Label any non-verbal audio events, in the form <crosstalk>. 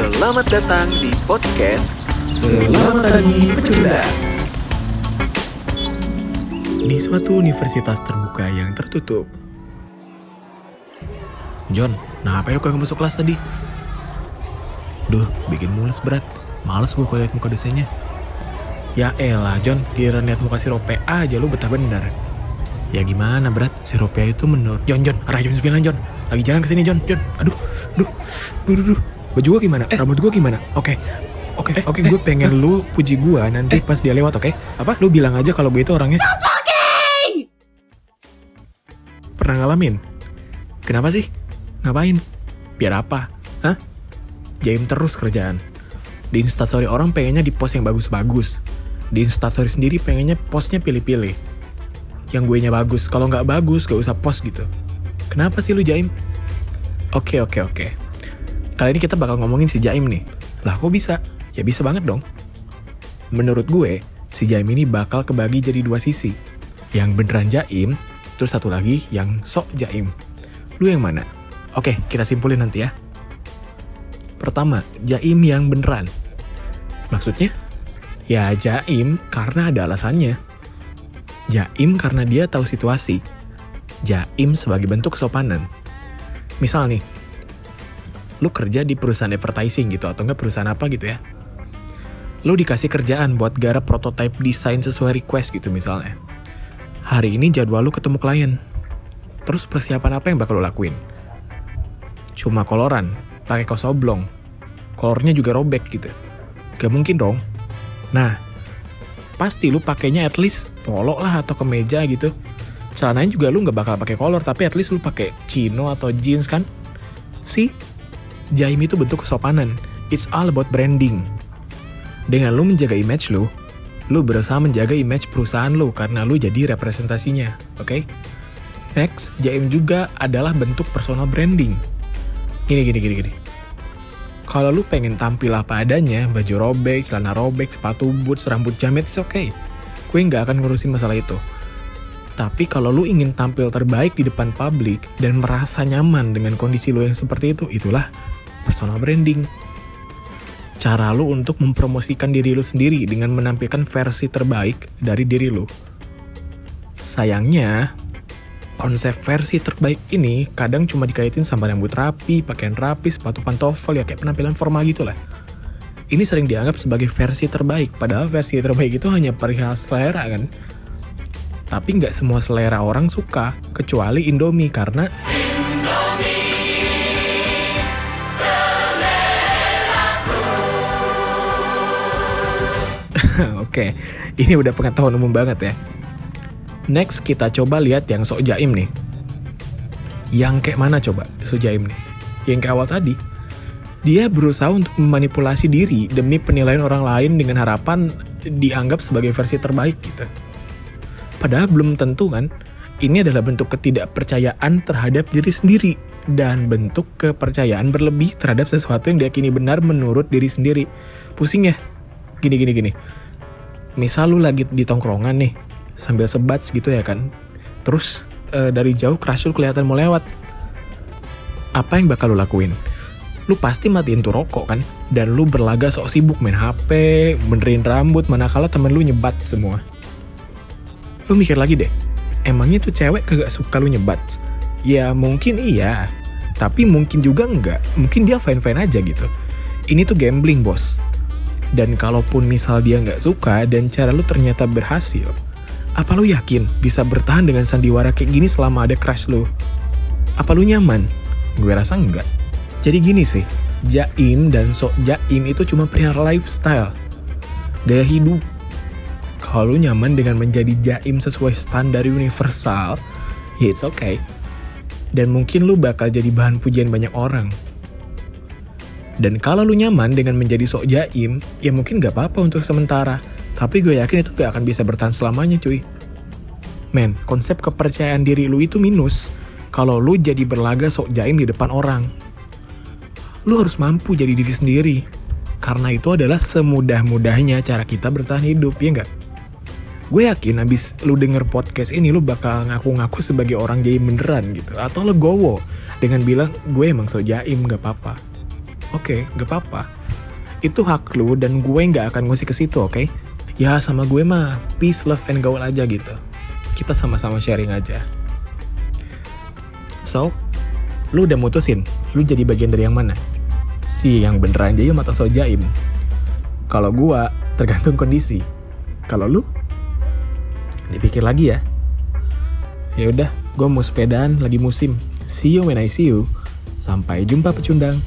Selamat datang di podcast Selamat pagi pecunda Di suatu universitas terbuka yang tertutup. John, nah apa lu kagak masuk kelas tadi? Duh, bikin mules berat. Males gue kalau muka dosennya. Ya elah John, kira liat muka si Rope aja lu betah bener. Ya gimana berat, si itu menurut John, John, arah jam 9 John. Lagi jalan ke sini John, John. Aduh, aduh, aduh, aduh, aduh. Baju gue gimana? Eh, rambut gue gimana? Oke, Oke, oke, gue pengen lu puji gue nanti pas dia lewat, oke? Apa? Lu bilang aja kalau gue itu orangnya. Pernah ngalamin? Kenapa sih? Ngapain? Biar apa? Hah? Jaim terus kerjaan. Di instastory orang pengennya di post yang bagus-bagus. Di instastory sendiri pengennya postnya pilih-pilih. Yang gue nya bagus. Kalau nggak bagus, gak usah post gitu. Kenapa sih lu Jaim? Oke, oke, oke. Kali ini kita bakal ngomongin si Jaim nih. Lah kok bisa? Ya bisa banget dong. Menurut gue, si Jaim ini bakal kebagi jadi dua sisi. Yang beneran Jaim, terus satu lagi yang sok Jaim. Lu yang mana? Oke, kita simpulin nanti ya. Pertama, Jaim yang beneran. Maksudnya? Ya Jaim karena ada alasannya. Jaim karena dia tahu situasi. Jaim sebagai bentuk kesopanan. Misal nih, lu kerja di perusahaan advertising gitu atau enggak perusahaan apa gitu ya. Lu dikasih kerjaan buat garap prototype desain sesuai request gitu misalnya. Hari ini jadwal lu ketemu klien. Terus persiapan apa yang bakal lu lakuin? Cuma koloran pakai kaos oblong. Kolornya juga robek gitu. Gak mungkin dong. Nah pasti lu pakainya at least polo lah atau kemeja gitu. Celananya juga lu nggak bakal pakai kolor tapi at least lu pakai chino atau jeans kan? Sih Jaim itu bentuk kesopanan. It's all about branding. Dengan lu menjaga image lu, lu berusaha menjaga image perusahaan lu karena lu jadi representasinya, oke? Okay? Next, Jaim juga adalah bentuk personal branding. Gini, gini, gini, gini. Kalau lu pengen tampil apa adanya, baju robek, celana robek, sepatu boots, rambut jamet, oke. Okay. Gue nggak akan ngurusin masalah itu. Tapi kalau lu ingin tampil terbaik di depan publik dan merasa nyaman dengan kondisi lu yang seperti itu, itulah personal branding. Cara lu untuk mempromosikan diri lu sendiri dengan menampilkan versi terbaik dari diri lu. Sayangnya, konsep versi terbaik ini kadang cuma dikaitin sama rambut rapi, pakaian rapi, sepatu pantofel, ya kayak penampilan formal gitu lah. Ini sering dianggap sebagai versi terbaik, padahal versi terbaik itu hanya perihal selera kan. Tapi nggak semua selera orang suka, kecuali Indomie karena <laughs> Oke, ini udah pengetahuan umum banget ya. Next kita coba lihat yang sok jaim nih. Yang kayak mana coba sok jaim nih? Yang kayak awal tadi. Dia berusaha untuk memanipulasi diri demi penilaian orang lain dengan harapan dianggap sebagai versi terbaik gitu. Padahal belum tentu kan, ini adalah bentuk ketidakpercayaan terhadap diri sendiri dan bentuk kepercayaan berlebih terhadap sesuatu yang diyakini benar menurut diri sendiri. Pusing ya? Gini gini gini misal lu lagi di tongkrongan nih sambil sebat gitu ya kan terus e, dari jauh crush lu kelihatan mau lewat. Apa yang bakal lu lakuin? Lu pasti matiin tuh rokok kan dan lu berlaga sok sibuk main HP benerin rambut manakala temen lu nyebat semua. Lu mikir lagi deh emangnya tuh cewek kagak suka lu nyebat? Ya mungkin iya tapi mungkin juga enggak. Mungkin dia fine fine aja gitu. Ini tuh gambling bos dan kalaupun misal dia nggak suka dan cara lu ternyata berhasil, apa lu yakin bisa bertahan dengan sandiwara kayak gini selama ada crush lu? Apa lu nyaman? Gue rasa enggak. Jadi gini sih, jaim dan sok jaim itu cuma perihal lifestyle. Gaya hidup. Kalau lu nyaman dengan menjadi jaim sesuai standar universal, ya it's okay. Dan mungkin lu bakal jadi bahan pujian banyak orang. Dan kalau lu nyaman dengan menjadi sok jaim, ya mungkin gak apa-apa untuk sementara. Tapi gue yakin itu gak akan bisa bertahan selamanya cuy. Men, konsep kepercayaan diri lu itu minus kalau lu jadi berlaga sok jaim di depan orang. Lu harus mampu jadi diri sendiri. Karena itu adalah semudah-mudahnya cara kita bertahan hidup, ya nggak? Gue yakin abis lu denger podcast ini lu bakal ngaku-ngaku sebagai orang jaim beneran gitu. Atau legowo dengan bilang gue emang sok jaim gak apa-apa Oke, gak apa-apa. Itu hak lu dan gue nggak akan ngusik ke situ, oke? Ya sama gue mah peace, love, and gaul aja gitu. Kita sama-sama sharing aja. So, lu udah mutusin, lu jadi bagian dari yang mana? Si yang beneran jaim atau so jaim? Kalau gua, tergantung kondisi. Kalau lu? Dipikir lagi ya. Ya udah, gua mau sepedaan lagi musim. See you when I see you. Sampai jumpa pecundang.